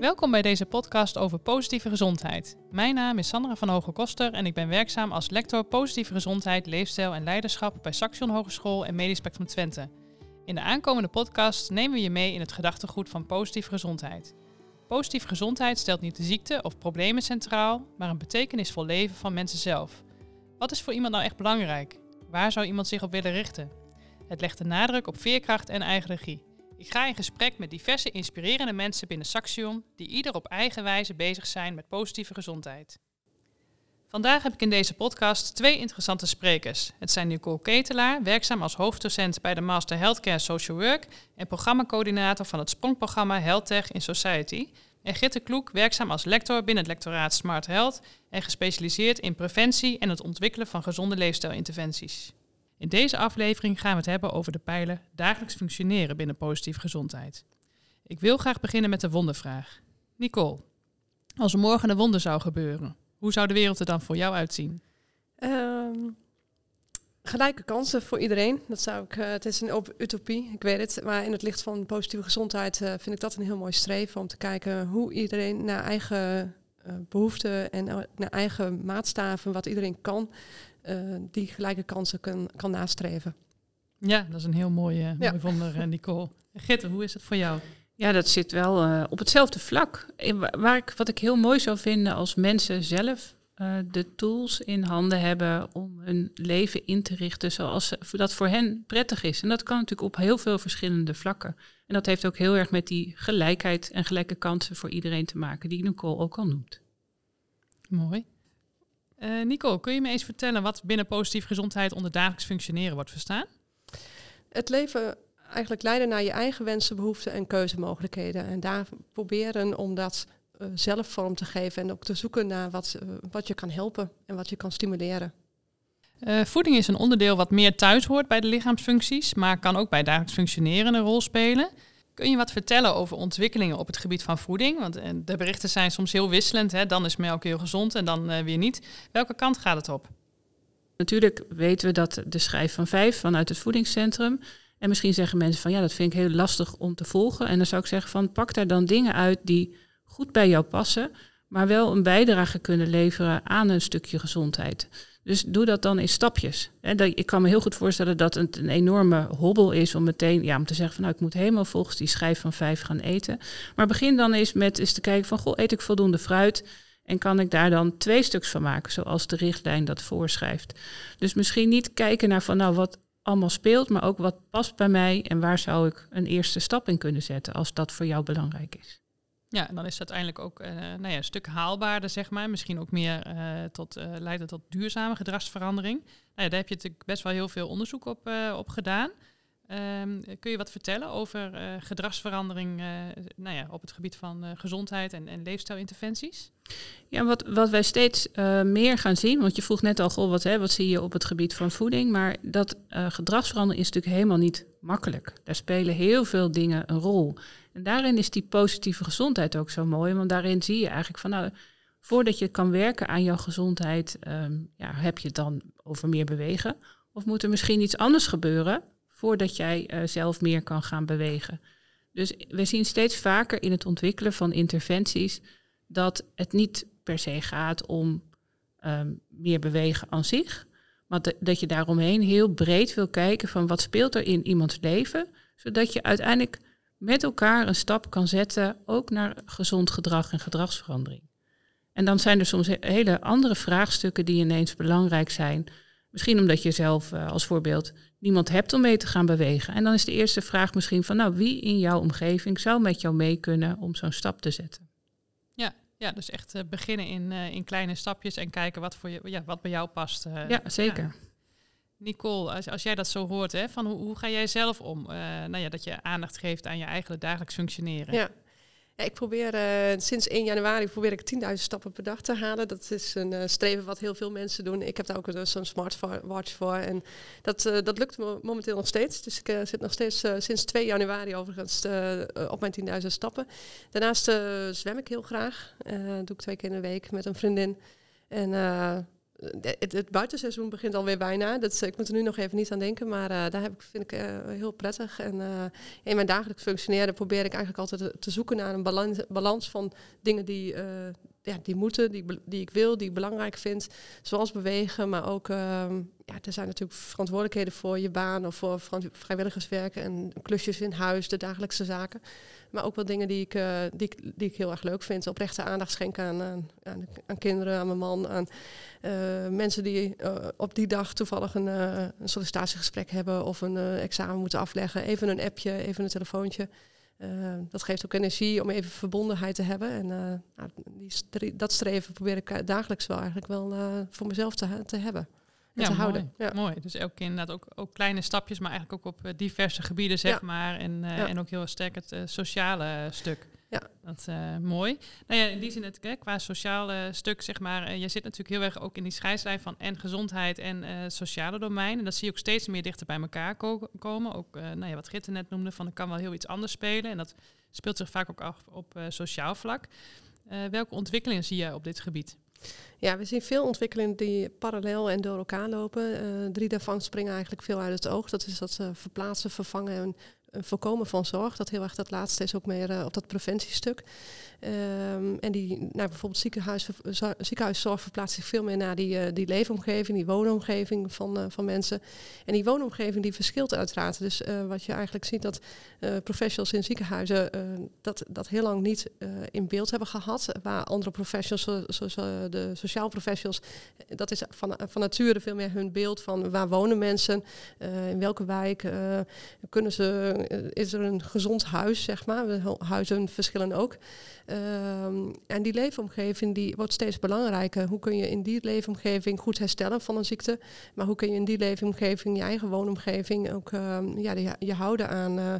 Welkom bij deze podcast over positieve gezondheid. Mijn naam is Sandra van Hoge Koster en ik ben werkzaam als lector positieve gezondheid, leefstijl en leiderschap bij Saxion Hogeschool en Medisch Spectrum Twente. In de aankomende podcast nemen we je mee in het gedachtegoed van positieve gezondheid. Positieve gezondheid stelt niet de ziekte of problemen centraal, maar een betekenisvol leven van mensen zelf. Wat is voor iemand nou echt belangrijk? Waar zou iemand zich op willen richten? Het legt de nadruk op veerkracht en eigen regie. Ik ga in gesprek met diverse inspirerende mensen binnen Saxion die ieder op eigen wijze bezig zijn met positieve gezondheid. Vandaag heb ik in deze podcast twee interessante sprekers. Het zijn Nicole Ketelaar, werkzaam als hoofddocent bij de Master Healthcare Social Work en programmacoördinator van het Sprongprogramma HealthTech in Society. En Gitte Kloek, werkzaam als lector binnen het lectoraat Smart Health en gespecialiseerd in preventie en het ontwikkelen van gezonde leefstijlinterventies. In deze aflevering gaan we het hebben over de pijlen dagelijks functioneren binnen positieve gezondheid. Ik wil graag beginnen met de wondervraag. Nicole, als er morgen een wonder zou gebeuren, hoe zou de wereld er dan voor jou uitzien? Ehm, gelijke kansen voor iedereen. Dat zou ik, uh, het is een utopie, ik weet het. Maar in het licht van positieve gezondheid uh, vind ik dat een heel mooi streven om te kijken hoe iedereen naar eigen uh, behoeften en naar eigen maatstaven, wat iedereen kan, die gelijke kansen kan, kan nastreven. Ja, dat is een heel mooi, ja. mooi wonder, Nicole. Gitte, hoe is het voor jou? Ja, dat zit wel uh, op hetzelfde vlak. Waar ik, wat ik heel mooi zou vinden als mensen zelf uh, de tools in handen hebben om hun leven in te richten zoals dat voor hen prettig is. En dat kan natuurlijk op heel veel verschillende vlakken. En dat heeft ook heel erg met die gelijkheid en gelijke kansen voor iedereen te maken, die Nicole ook al noemt. Mooi. Uh, Nicole, kun je me eens vertellen wat binnen positieve gezondheid onder dagelijks functioneren wordt verstaan? Het leven eigenlijk leiden naar je eigen wensen, behoeften en keuzemogelijkheden. En daar proberen om dat uh, zelf vorm te geven en ook te zoeken naar wat, uh, wat je kan helpen en wat je kan stimuleren. Uh, voeding is een onderdeel wat meer thuis hoort bij de lichaamsfuncties, maar kan ook bij dagelijks functioneren een rol spelen. Kun je wat vertellen over ontwikkelingen op het gebied van voeding? Want de berichten zijn soms heel wisselend. Hè? Dan is melk heel gezond en dan weer niet. Welke kant gaat het op? Natuurlijk weten we dat de schijf van vijf vanuit het voedingscentrum en misschien zeggen mensen van ja, dat vind ik heel lastig om te volgen. En dan zou ik zeggen van pak daar dan dingen uit die goed bij jou passen, maar wel een bijdrage kunnen leveren aan een stukje gezondheid. Dus doe dat dan in stapjes. Ik kan me heel goed voorstellen dat het een enorme hobbel is om meteen ja, om te zeggen van nou ik moet helemaal volgens die schijf van vijf gaan eten. Maar begin dan eens met eens te kijken van goh, eet ik voldoende fruit? En kan ik daar dan twee stuks van maken, zoals de richtlijn dat voorschrijft. Dus misschien niet kijken naar van nou wat allemaal speelt, maar ook wat past bij mij en waar zou ik een eerste stap in kunnen zetten als dat voor jou belangrijk is. Ja, en dan is het uiteindelijk ook uh, nou ja, een stuk haalbaarder, zeg maar. Misschien ook meer uh, tot, uh, leiden tot duurzame gedragsverandering. Nou ja, daar heb je natuurlijk best wel heel veel onderzoek op, op gedaan. Um, kun je wat vertellen over gedragsverandering nou ja, op het gebied van gezondheid en, en leefstijlinterventies? Ja, wat, wat wij steeds meer gaan zien, want je vroeg net al, goh, wat, hè, wat zie je op het gebied van voeding? Maar dat gedragsverandering is natuurlijk helemaal niet makkelijk. Daar spelen heel veel dingen een rol. En daarin is die positieve gezondheid ook zo mooi, want daarin zie je eigenlijk van, nou, voordat je kan werken aan jouw gezondheid, um, ja, heb je het dan over meer bewegen? Of moet er misschien iets anders gebeuren voordat jij uh, zelf meer kan gaan bewegen. Dus we zien steeds vaker in het ontwikkelen van interventies dat het niet per se gaat om um, meer bewegen aan zich, maar dat je daaromheen heel breed wil kijken van wat speelt er in iemands leven, zodat je uiteindelijk met elkaar een stap kan zetten, ook naar gezond gedrag en gedragsverandering. En dan zijn er soms hele andere vraagstukken die ineens belangrijk zijn. Misschien omdat je zelf uh, als voorbeeld niemand hebt om mee te gaan bewegen. En dan is de eerste vraag misschien van, nou, wie in jouw omgeving zou met jou mee kunnen om zo'n stap te zetten? Ja, ja dus echt uh, beginnen in, uh, in kleine stapjes en kijken wat, voor je, ja, wat bij jou past. Ja, zeker. Ja. Nicole, als, als jij dat zo hoort, hè, van hoe, hoe ga jij zelf om? nou ja, dat je aandacht geeft aan je eigen dagelijks functioneren. Ja, ja, ik probeer uh, sinds 1 januari probeer ik 10.000 stappen per dag te halen. Dat is een uh, streven wat heel veel mensen doen. Ik heb daar ook zo'n smartwatch voor. En dat, dat lukt me momenteel nog steeds. Dus ik zit nog steeds sinds 2 januari overigens op mijn 10.000 stappen. Daarnaast zwem ik heel graag. doe ik twee keer in de week met een vriendin. En het, het, buitenseizoen begint alweer bijna. Dat, ik moet er nu nog even niet aan denken, maar daar heb ik, vind ik heel prettig. En in mijn dagelijks functioneren probeer ik eigenlijk altijd te, te zoeken naar een balans, balans van dingen die, ja, die moeten, die, die ik wil, die ik belangrijk vind. Zoals bewegen, maar ook, ehm, ja, er zijn natuurlijk verantwoordelijkheden voor je baan of voor vrijwilligerswerk en klusjes in huis, de dagelijkse zaken. Maar ook wel dingen die ik, uh, die, die ik heel erg leuk vind. Oprechte aandacht schenken aan, aan, aan, kinderen, aan mijn man, aan uh, mensen die uh, op die dag toevallig een, een sollicitatiegesprek hebben of een examen moeten afleggen. Even een appje, even een telefoontje. Uh, dat geeft ook energie om even verbondenheid te hebben. En uh, nou, die dat streven probeer ik dagelijks wel eigenlijk wel uh, voor mezelf te, te hebben. En ja, te mooi, houden. Ja. mooi. Dus elke keer inderdaad ook, ook kleine stapjes, maar eigenlijk ook op diverse gebieden, zeg maar. En, en ook heel sterk het sociale stuk. Ja. Dat is uh, mooi. Nou ja, in die zin, het, qua sociale stuk, zeg maar, uh, je zit natuurlijk heel erg ook in die scheidslijn van en gezondheid en uh, sociale domein. En dat zie je ook steeds meer dichter bij elkaar komen. Ook, nou ja, wat Gitte net noemde, van er kan wel heel iets anders spelen. En dat speelt zich vaak ook af op sociaal vlak. welke ontwikkelingen zie je op dit gebied? Ja, we zien veel ontwikkelingen die parallel en door elkaar lopen. drie daarvan springen eigenlijk veel uit het oog. Dat is dat verplaatsen, vervangen en voorkomen van zorg. Dat heel erg dat laatste is ook meer uh, op dat preventiestuk. Um, en die, nou, bijvoorbeeld ziekenhuis, ziekenhuiszorg verplaatst zich veel meer naar die, uh, die leefomgeving, die woonomgeving van, uh, van mensen. En die woonomgeving die verschilt uiteraard. Dus wat je eigenlijk ziet dat professionals in ziekenhuizen dat, dat heel lang niet in beeld hebben gehad. Waar andere professionals, zoals de sociaal professionals, dat is van, van nature veel meer hun beeld van waar wonen mensen, in welke wijk, kunnen ze eh, is er een gezond huis, zeg maar. Huizen verschillen ook. Um, en die leefomgeving die wordt steeds belangrijker. Hoe kun je in die leefomgeving goed herstellen van een ziekte? Maar hoe kun je in die leefomgeving, je eigen woonomgeving, ook um, ja, je, je houden aan... Uh,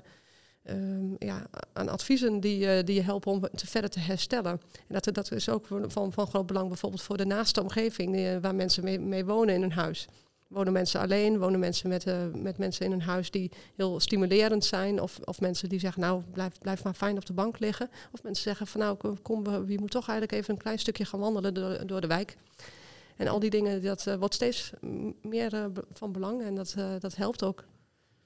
Um, ja, aan adviezen die, uh, die je helpen om te verder te herstellen. En dat, dat is ook van, van groot belang bijvoorbeeld voor de naaste omgeving waar mensen mee, mee wonen in een huis. Wonen mensen alleen? Wonen mensen met, uh, met mensen in een huis die heel stimulerend zijn? Of, of mensen die zeggen, nou, blijf, blijf maar fijn op de bank liggen. Of mensen zeggen van, nou, kom, wie moet toch eigenlijk even een klein stukje gaan wandelen door, door de wijk. En al die dingen, dat uh, wordt steeds meer uh, van belang en dat, dat helpt ook.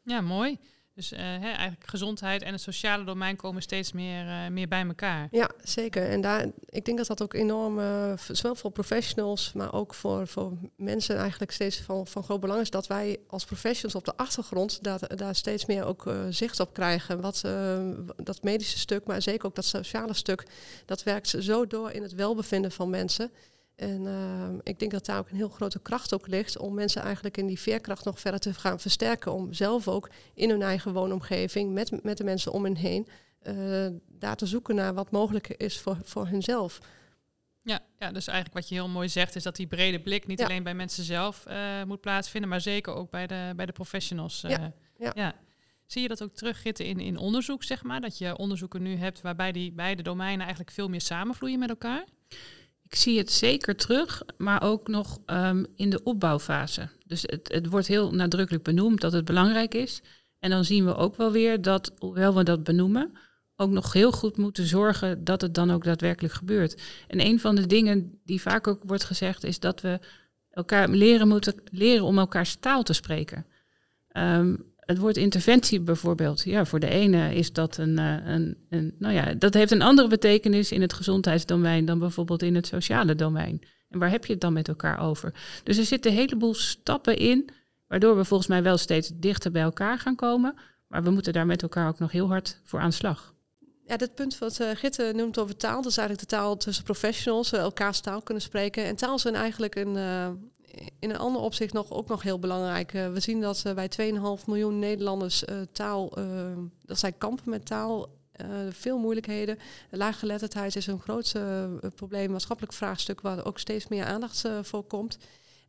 Ja, mooi. Dus hè, eigenlijk gezondheid en het sociale domein komen steeds meer, uh, meer bij elkaar. Ja, zeker. En daar, ik denk dat dat ook enorm, uh, zowel voor professionals, maar ook voor, voor mensen eigenlijk steeds van, van groot belang is dat wij als professionals op de achtergrond daar, daar steeds meer ook zicht op krijgen. Wat dat medische stuk, maar zeker ook dat sociale stuk, dat werkt zo door in het welbevinden van mensen. En uh, ik denk dat daar ook een heel grote kracht ook ligt om mensen eigenlijk in die veerkracht nog verder te gaan versterken. Om zelf ook in hun eigen woonomgeving, met, met de mensen om hen heen, uh, daar te zoeken naar wat mogelijk is voor, voor hunzelf. Ja, ja, dus eigenlijk wat je heel mooi zegt is dat die brede blik niet alleen bij mensen zelf uh, moet plaatsvinden, maar zeker ook bij de, bij de professionals. Ja, ja. ja. Zie je dat ook teruggitten in, in onderzoek, zeg maar? Dat je onderzoeken nu hebt waarbij die beide domeinen eigenlijk veel meer samenvloeien met elkaar? Ik zie het zeker terug, maar ook nog um, in de opbouwfase. Dus het, het wordt heel nadrukkelijk benoemd dat het belangrijk is. En dan zien we ook wel weer dat, hoewel we dat benoemen, ook nog heel goed moeten zorgen dat het dan ook daadwerkelijk gebeurt. En een van de dingen die vaak ook wordt gezegd, is dat we elkaar leren moeten leren om elkaars taal te spreken. Um, het woord interventie bijvoorbeeld. Ja, voor de ene is dat een, eh, een, een, nou ja, dat heeft een andere betekenis in het gezondheidsdomein dan bijvoorbeeld in het sociale domein. En waar heb je het dan met elkaar over? Dus er zitten een heleboel stappen in, waardoor we volgens mij wel steeds dichter bij elkaar gaan komen. Maar we moeten daar met elkaar ook nog heel hard voor aan slag. Ja, dit punt wat uh, Gitte noemt over taal, dat is eigenlijk de taal tussen professionals, uh, elkaars taal kunnen spreken. En taal zijn eigenlijk een, in een ander opzicht nog, ook nog heel belangrijk. Uh, we zien dat uh, bij 2,5 miljoen Nederlanders uh, taal, dat zij kampen met taal, veel moeilijkheden. Laaggeletterdheid is een groot probleem, maatschappelijk vraagstuk waar ook steeds meer aandacht voor komt.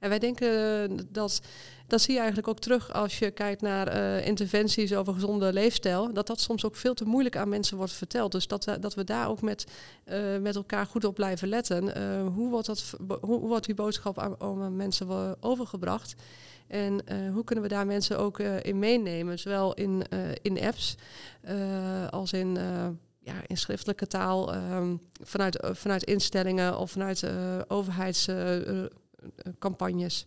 En wij denken dat, dat zie je eigenlijk ook terug als je kijkt naar uh, interventies over gezonde leefstijl, dat dat soms ook veel te moeilijk aan mensen wordt verteld. Dus dat, dat we daar ook met, met elkaar goed op blijven letten. Hoe, wordt dat, hoe, wordt die boodschap aan, aan mensen overgebracht? En hoe kunnen we daar mensen ook in meenemen, zowel in, in apps als in ja, in schriftelijke taal, um, vanuit, vanuit instellingen of vanuit overheids, campagnes.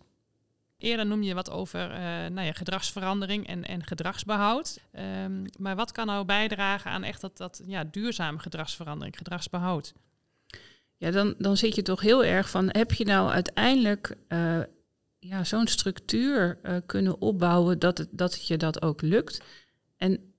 Eerder noem je wat over uh, nou ja, gedragsverandering en, en gedragsbehoud. Um, maar wat kan nou bijdragen aan echt dat, dat ja, duurzame gedragsverandering, gedragsbehoud? Ja, dan, dan zit je toch heel erg van, heb je nou uiteindelijk uh, ja, zo'n structuur uh, kunnen opbouwen dat het, dat het je dat ook lukt? En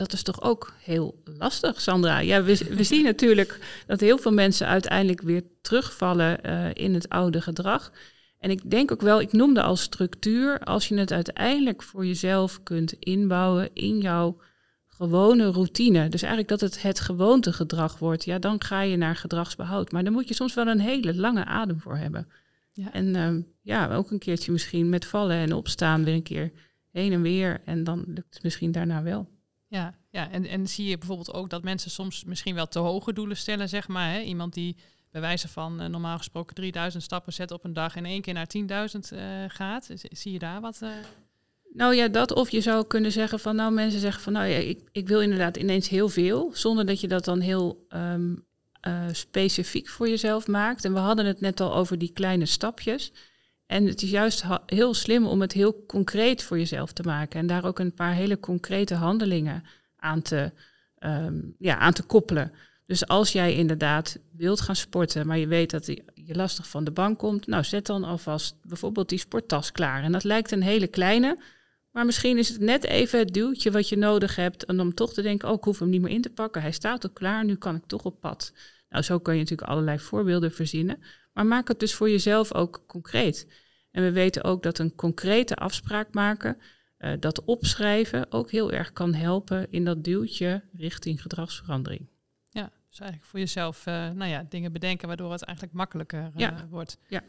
dat is toch ook heel lastig, Sandra. Ja, we, we zien natuurlijk dat heel veel mensen uiteindelijk weer terugvallen uh, in het oude gedrag. En ik denk ook wel, ik noemde als structuur, als je het uiteindelijk voor jezelf kunt inbouwen in jouw gewone routine. Dus eigenlijk dat het het gewoontegedrag wordt, ja, dan ga je naar gedragsbehoud. Maar dan moet je soms wel een hele lange adem voor hebben. Ja. En uh, ja, ook een keertje misschien met vallen en opstaan weer een keer heen en weer. En dan lukt het misschien daarna wel. Ja, ja. En, en zie je bijvoorbeeld ook dat mensen soms misschien wel te hoge doelen stellen, zeg maar. Hè? Iemand die bij wijze van uh, normaal gesproken 3000 stappen zet op een dag en één keer naar 10.000 uh, gaat. Zie je daar wat? Uh... Nou ja, dat of je zou kunnen zeggen van nou mensen zeggen van nou ja, ik, ik wil inderdaad ineens heel veel, zonder dat je dat dan heel um, specifiek voor jezelf maakt. En we hadden het net al over die kleine stapjes. En het is juist heel slim om het heel concreet voor jezelf te maken en daar ook een paar hele concrete handelingen aan te, um, ja, aan te koppelen. Dus als jij inderdaad wilt gaan sporten, maar je weet dat je lastig van de bank komt, nou zet dan alvast bijvoorbeeld die sporttas klaar. En dat lijkt een hele kleine, maar misschien is het net even het duwtje wat je nodig hebt en om toch te denken, oh ik hoef hem niet meer in te pakken, hij staat al klaar, nu kan ik toch op pad. Nou, zo kun je natuurlijk allerlei voorbeelden verzinnen, maar maak het dus voor jezelf ook concreet. En we weten ook dat een concrete afspraak maken, uh, dat opschrijven ook heel erg kan helpen in dat duwtje richting gedragsverandering. Dus eigenlijk voor jezelf uh, nou ja, dingen bedenken waardoor het eigenlijk makkelijker uh, ja. wordt. Ja.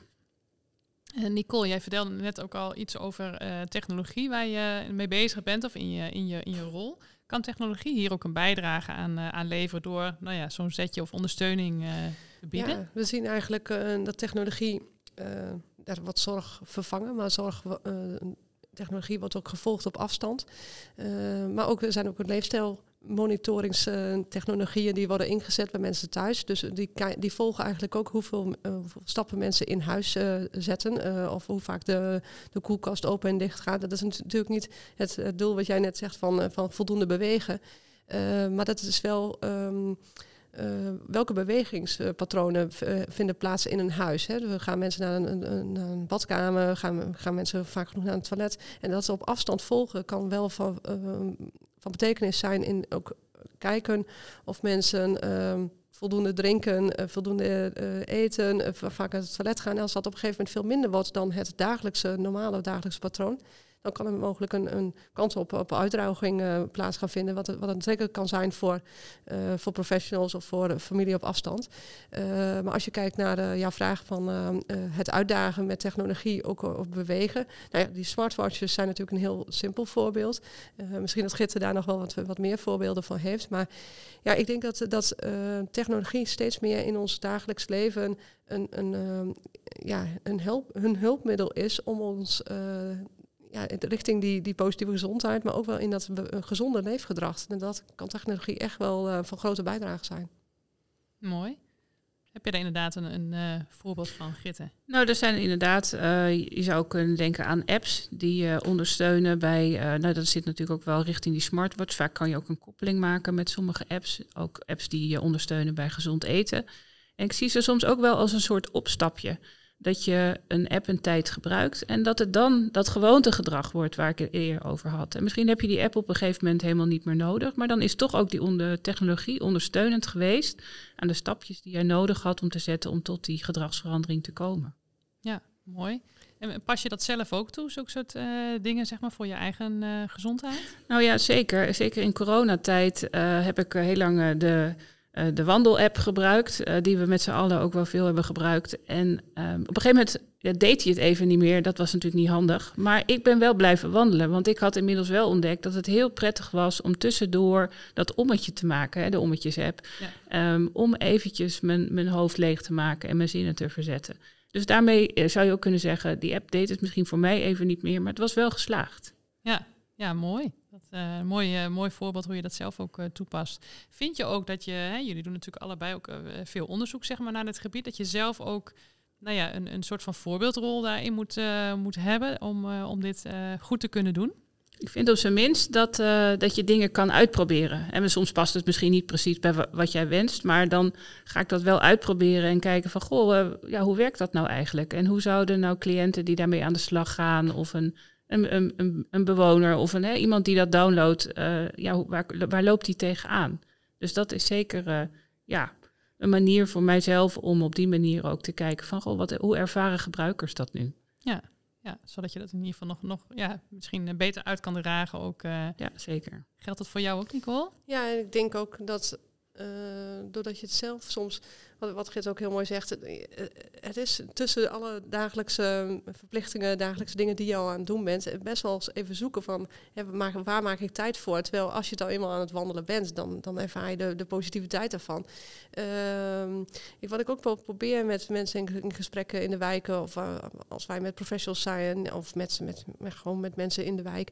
Nicole, jij vertelde net ook al iets over technologie waar je mee bezig bent of in je, in je, in je rol. Kan technologie hier ook een bijdrage aan, aan leveren door nou ja, zo'n zetje of ondersteuning te bieden? Ja, we zien eigenlijk dat technologie daar wat zorg vervangen, maar zorg technologie wordt ook gevolgd op afstand. maar ook, er zijn ook een leefstijl monitoringstechnologieën die worden ingezet bij mensen thuis. Dus die, die volgen eigenlijk ook hoeveel, hoeveel stappen mensen in huis uh, zetten. Of hoe vaak de, de koelkast open en dicht gaat. Dat is natuurlijk niet het, doel wat jij net zegt van, van voldoende bewegen. maar dat is wel. Uh, welke bewegingspatronen vinden plaats in een huis? Hè? We gaan mensen naar een, een, een, badkamer, gaan, gaan mensen vaak genoeg naar het toilet. En dat ze op afstand volgen kan wel van, uh, van betekenis zijn in ook kijken of mensen uh, voldoende drinken, uh, voldoende eten, vaak naar het toilet gaan. En als dat op een gegeven moment veel minder wordt dan het dagelijkse, normale dagelijkse patroon, dan kan er mogelijk een, een kans op, op uitdroging uh, plaats gaan vinden. Wat, wat een zeker kan zijn voor, uh, voor professionals of voor familie op afstand. Uh, maar als je kijkt naar de, jouw vraag van het uitdagen met technologie, ook op bewegen. Nou ja, die smartwatches zijn natuurlijk een heel simpel voorbeeld. misschien dat Gitte daar nog wel wat, wat meer voorbeelden van heeft. Maar ja, ik denk dat, dat technologie steeds meer in ons dagelijks leven een, een, ja, een, help, een hulpmiddel is om ons ja, richting die, die positieve gezondheid, maar ook wel in dat gezonde leefgedrag. En dat kan technologie echt wel uh, van grote bijdrage zijn. Mooi. Heb je daar inderdaad een, een uh, voorbeeld van, Gitte? Nou, er zijn inderdaad, uh, je zou kunnen denken aan apps die ondersteunen bij, nou dat zit natuurlijk ook wel richting die smartwatch. Vaak kan je ook een koppeling maken met sommige apps, ook apps die ondersteunen bij gezond eten. En ik zie ze soms ook wel als een soort opstapje dat je een app een tijd gebruikt en dat het dan dat gewoontegedrag wordt waar ik het eerder over had. En misschien heb je die app op een gegeven moment helemaal niet meer nodig, maar dan is toch ook die onder technologie ondersteunend geweest aan de stapjes die jij nodig had om te zetten om tot die gedragsverandering te komen. Ja, mooi. En pas je dat zelf ook toe, zulke soort uh, dingen, zeg maar, voor je eigen uh, gezondheid? Nou ja, zeker. Zeker in coronatijd uh, heb ik heel lang de uh, de wandelapp gebruikt, uh, die we met z'n allen ook wel veel hebben gebruikt. En um, op een gegeven moment ja, deed hij het even niet meer. Dat was natuurlijk niet handig. Maar ik ben wel blijven wandelen, want ik had inmiddels wel ontdekt dat het heel prettig was om tussendoor dat ommetje te maken, hè, de ommetjes-app. Ja. Um, om eventjes mijn, mijn hoofd leeg te maken en mijn zinnen te verzetten. Dus daarmee uh, zou je ook kunnen zeggen, die app deed het misschien voor mij even niet meer, maar het was wel geslaagd. Ja, ja mooi. Dat, uh, mooi, uh, mooi voorbeeld hoe je dat zelf ook uh, toepast. Vind je ook dat je, hè, jullie doen natuurlijk allebei ook veel onderzoek zeg maar, naar dit gebied, dat je zelf ook nou ja, een, een soort van voorbeeldrol daarin moet, moet hebben om, om dit goed te kunnen doen? Ik vind op zijn minst dat, dat je dingen kan uitproberen. En soms past het misschien niet precies bij wat jij wenst, maar dan ga ik dat wel uitproberen en kijken van, goh, ja, hoe werkt dat nou eigenlijk? En hoe zouden nou cliënten die daarmee aan de slag gaan of een, een, een, een bewoner of een, hè, iemand die dat downloadt, ja, waar, waar loopt die tegenaan? Dus dat is zeker, ja, een manier voor mijzelf om op die manier ook te kijken van goh, wat, hoe ervaren gebruikers dat nu? Ja, ja, zodat je dat in ieder geval nog, nog ja, misschien beter uit kan dragen. Ook, uh, ja, zeker. Geldt dat voor jou ook, Nicole? Ja, en ik denk ook dat uh, doordat je het zelf soms wat, wat Gert ook heel mooi zegt, het, het is tussen alle dagelijkse verplichtingen, dagelijkse dingen die je al aan het doen bent, best wel eens even zoeken van waar, waar maak ik tijd voor? Terwijl als je dan eenmaal aan het wandelen bent, dan, dan ervaar je de, de positiviteit. Uh, ik, wat ik ook probeer met mensen in, gesprekken in de wijken, of uh, als wij met professionals zijn, of met, met, gewoon met mensen in de wijk,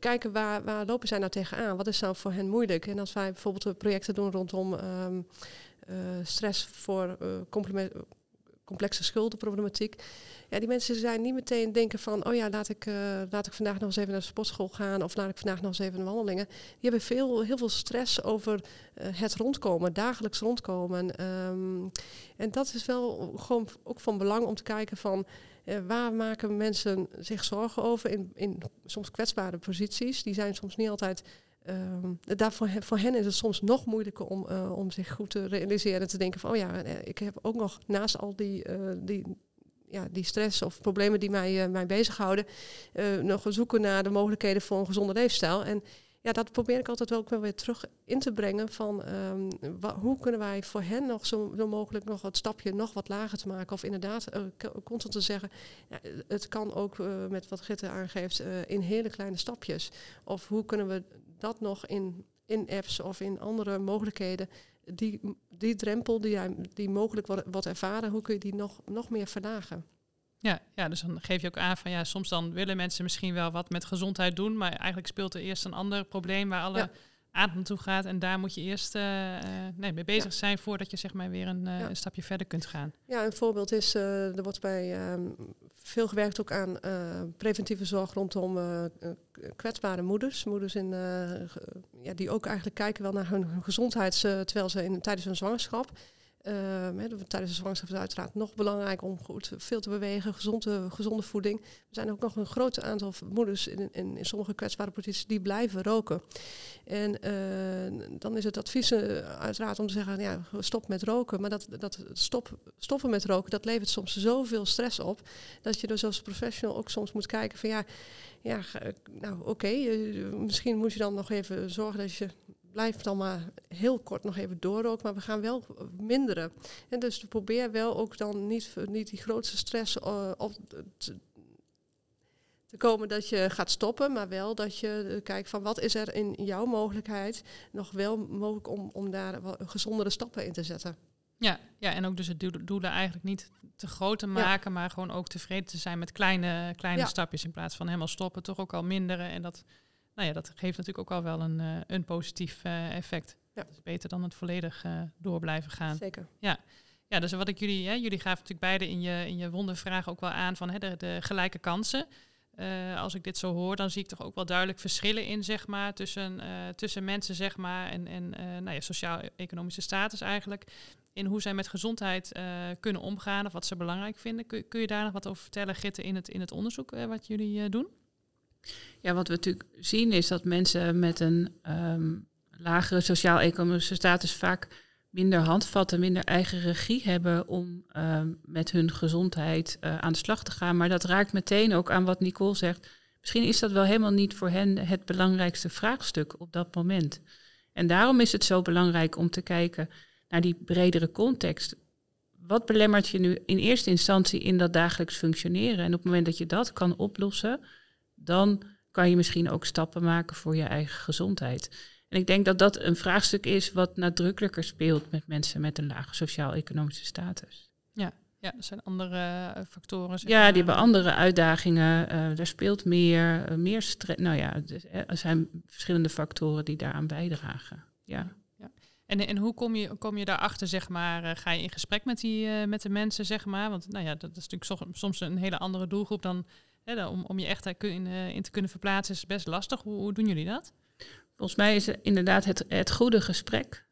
kijken waar, waar lopen zij nou tegenaan? Wat is nou voor hen moeilijk? En als wij bijvoorbeeld projecten doen rondom uh, stress voor uh, complexe schuldenproblematiek. Ja, die mensen zijn niet meteen denken van, oh ja, laat ik, uh, laat ik vandaag nog eens even naar de sportschool gaan of laat ik vandaag nog eens even wandelingen. Die hebben veel, heel veel stress over het rondkomen, dagelijks rondkomen. Um, en dat is wel gewoon ook van belang om te kijken van, waar maken mensen zich zorgen over in, in soms kwetsbare posities. Die zijn soms niet altijd Um, voor hen is het soms nog moeilijker om, uh, om zich goed te realiseren en te denken van, oh ja, eh, ik heb ook nog naast al die, uh, die, ja, die stress of problemen die mij, mij bezighouden, nog zoeken naar de mogelijkheden voor een gezonde leefstijl. En ja, dat probeer ik altijd ook wel weer terug in te brengen van um, hoe kunnen wij voor hen nog zo, zo, mogelijk nog het stapje nog wat lager te maken. Of inderdaad constant te zeggen, ja, het kan ook met wat Gitte aangeeft in hele kleine stapjes. Of hoe kunnen we dat nog in, in apps of in andere mogelijkheden, die, die drempel die, die mogelijk wordt ervaren, hoe kun je die nog, nog meer verlagen? Ja, ja, dus dan geef je ook aan van ja, soms dan willen mensen misschien wel wat met gezondheid doen, maar eigenlijk speelt er eerst een ander probleem waar alle aandacht naartoe gaat. En daar moet je eerst uh, nee, mee bezig zijn voordat je zeg maar weer een, uh, een, stapje verder kunt gaan. Ja, een voorbeeld is, uh, er wordt bij ehm, veel gewerkt ook aan preventieve zorg rondom kwetsbare moeders. Moeders in, ja, die ook eigenlijk kijken wel naar hun, hun gezondheid terwijl ze in, tijdens hun zwangerschap. Uh, tijdens de zwangerschap is uiteraard nog belangrijk om goed veel te bewegen, gezonde, gezonde voeding. Er zijn ook nog een groot aantal moeders in, in, in sommige kwetsbare posities die blijven roken. En uh, dan is het advies uh, uiteraard om te zeggen, ja, stop met roken. Maar dat, dat stop, stoppen met roken, dat levert soms zoveel stress op, dat je dus als professional ook soms moet kijken van ja, ja nou oké, eh, misschien moet je dan nog even zorgen dat je blijf dan maar heel kort nog even doorroken, maar we gaan wel minderen. En dus probeer wel ook dan niet, niet die grootste stress uh, op te, te, komen dat je gaat stoppen, maar wel dat je uh, kijkt van wat is er in jouw mogelijkheid nog wel mogelijk om, om daar gezondere stappen in te zetten. Ja, ja, en ook dus het doelen eigenlijk niet te groot te maken, maar gewoon ook tevreden te zijn met kleine, kleine stapjes in plaats van helemaal stoppen, toch ook al minderen. En dat nou ja, dat geeft natuurlijk ook al wel een, uh, een positief uh, effect. Ja. Dat is beter dan het volledig uh, door blijven gaan. Zeker. Ja. Ja, dus wat ik jullie, hè, jullie gaven natuurlijk beide in je, in je wondervraag ook wel aan van hè, de, de gelijke kansen. als ik dit zo hoor, dan zie ik toch ook wel duidelijk verschillen in, zeg maar, tussen, tussen mensen, zeg maar, en, en nou ja, sociaal-economische status eigenlijk. In hoe zij met gezondheid kunnen omgaan of wat ze belangrijk vinden. Kun, kun je daar nog wat over vertellen, Gitte, in het, in het onderzoek wat jullie doen? Ja, wat we natuurlijk zien is dat mensen met een um, lagere sociaal-economische status vaak minder handvatten, minder eigen regie hebben om um, met hun gezondheid uh, aan de slag te gaan. Maar dat raakt meteen ook aan wat Nicole zegt. Misschien is dat wel helemaal niet voor hen het belangrijkste vraagstuk op dat moment. En daarom is het zo belangrijk om te kijken naar die bredere context. Wat belemmert je nu in eerste instantie in dat dagelijks functioneren? En op het moment dat je dat kan oplossen, dan kan je misschien ook stappen maken voor je eigen gezondheid. En ik denk dat dat een vraagstuk is wat nadrukkelijker speelt met mensen met een lage sociaal-economische status. Ja, ja, er zijn andere eh, factoren. Ja, die hebben andere uitdagingen. Uh, er speelt meer, uh, meer stress. Nou ja, er zijn verschillende factoren die daaraan bijdragen. Ja. ja. En, en hoe kom je, kom je daarachter, zeg maar, uh, ga je in gesprek met, die, met de mensen, zeg maar? Want nou ja, dat is natuurlijk soms een hele andere doelgroep dan, om, om je echt in, uh, in te kunnen verplaatsen, is best lastig. Hoe, doen jullie dat? Volgens mij is inderdaad het, het goede gesprek.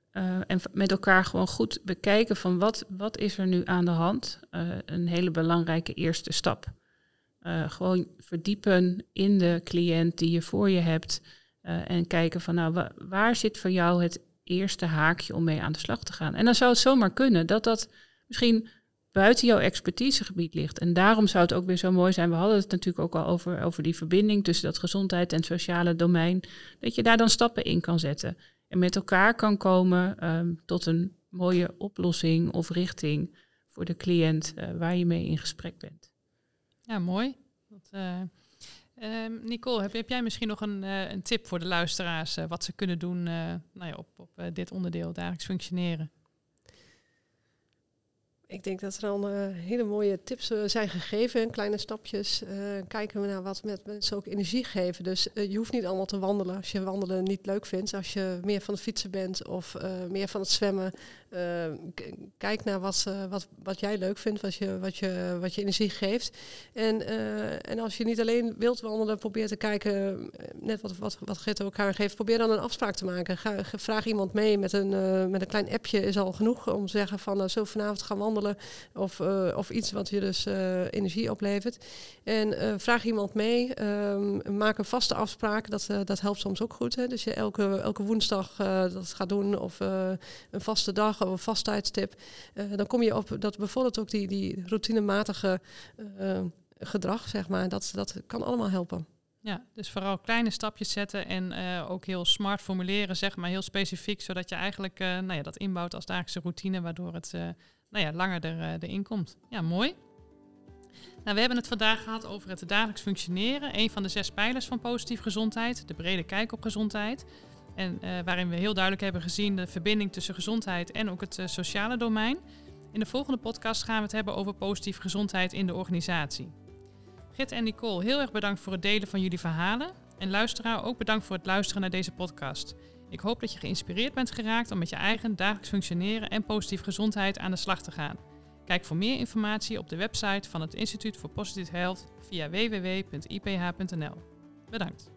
en met elkaar gewoon goed bekijken van wat, wat is er nu aan de hand. een hele belangrijke eerste stap. gewoon verdiepen in de cliënt die je voor je hebt. en kijken van nou, wa waar zit voor jou het eerste haakje om mee aan de slag te gaan. En dan zou het zomaar kunnen dat dat misschien buiten jouw expertisegebied ligt. En daarom zou het ook weer zo mooi zijn. We hadden het natuurlijk ook al over, over die verbinding tussen dat gezondheid en sociale domein. Dat je daar dan stappen in kan zetten. En met elkaar kan komen um, tot een mooie oplossing of richting voor de cliënt uh, waar je mee in gesprek bent. Ja, mooi. Dat, uh, Um, Nicole, heb, jij misschien nog een, uh, een tip voor de luisteraars wat ze kunnen doen uh, nou ja, op, op dit onderdeel dagelijks functioneren? Ik denk dat er al hele mooie tips zijn gegeven, kleine stapjes. kijken we naar wat met mensen ook energie geven. Dus je hoeft niet allemaal te wandelen als je wandelen niet leuk vindt. Als je meer van het fietsen bent of meer van het zwemmen, uh, kijk naar wat, wat, wat jij leuk vindt, wat je, wat je, wat je energie geeft. En, uh, en als je niet alleen wilt wandelen, probeer te kijken, net wat, wat, wat Gert ook aangeeft, probeer dan een afspraak te maken. Vraag iemand mee met een, met een klein appje, is al genoeg om te zeggen van zo vanavond gaan wandelen. Of, of iets wat je dus energie oplevert. En vraag iemand mee, um, maak een vaste afspraak, dat, dat helpt soms ook goed. Hè? Dus je elke, elke woensdag dat gaat doen of een vaste dag een vast tijdstip. Uh, dan kom je op dat bijvoorbeeld ook die, die routinematige uh, gedrag, zeg maar, dat, dat kan allemaal helpen. Ja, dus vooral kleine stapjes zetten en uh, ook heel smart formuleren, zeg maar, heel specifiek, zodat je eigenlijk nou ja, dat inbouwt als dagelijkse routine, waardoor het nou ja, langer er, erin komt. Ja, mooi. Nou, we hebben het vandaag gehad over het dagelijks functioneren, een van de zes pijlers van positieve gezondheid, de brede kijk op gezondheid. En uh, waarin we heel duidelijk hebben gezien de verbinding tussen gezondheid en ook het uh, sociale domein. In de volgende podcast gaan we het hebben over positieve gezondheid in de organisatie. Git en Nicole, heel erg bedankt voor het delen van jullie verhalen. En luisteraar, ook bedankt voor het luisteren naar deze podcast. Ik hoop dat je geïnspireerd bent geraakt om met je eigen dagelijks functioneren en positieve gezondheid aan de slag te gaan. Kijk voor meer informatie op de website van het Instituut voor Positive Health via www.iph.nl. Bedankt.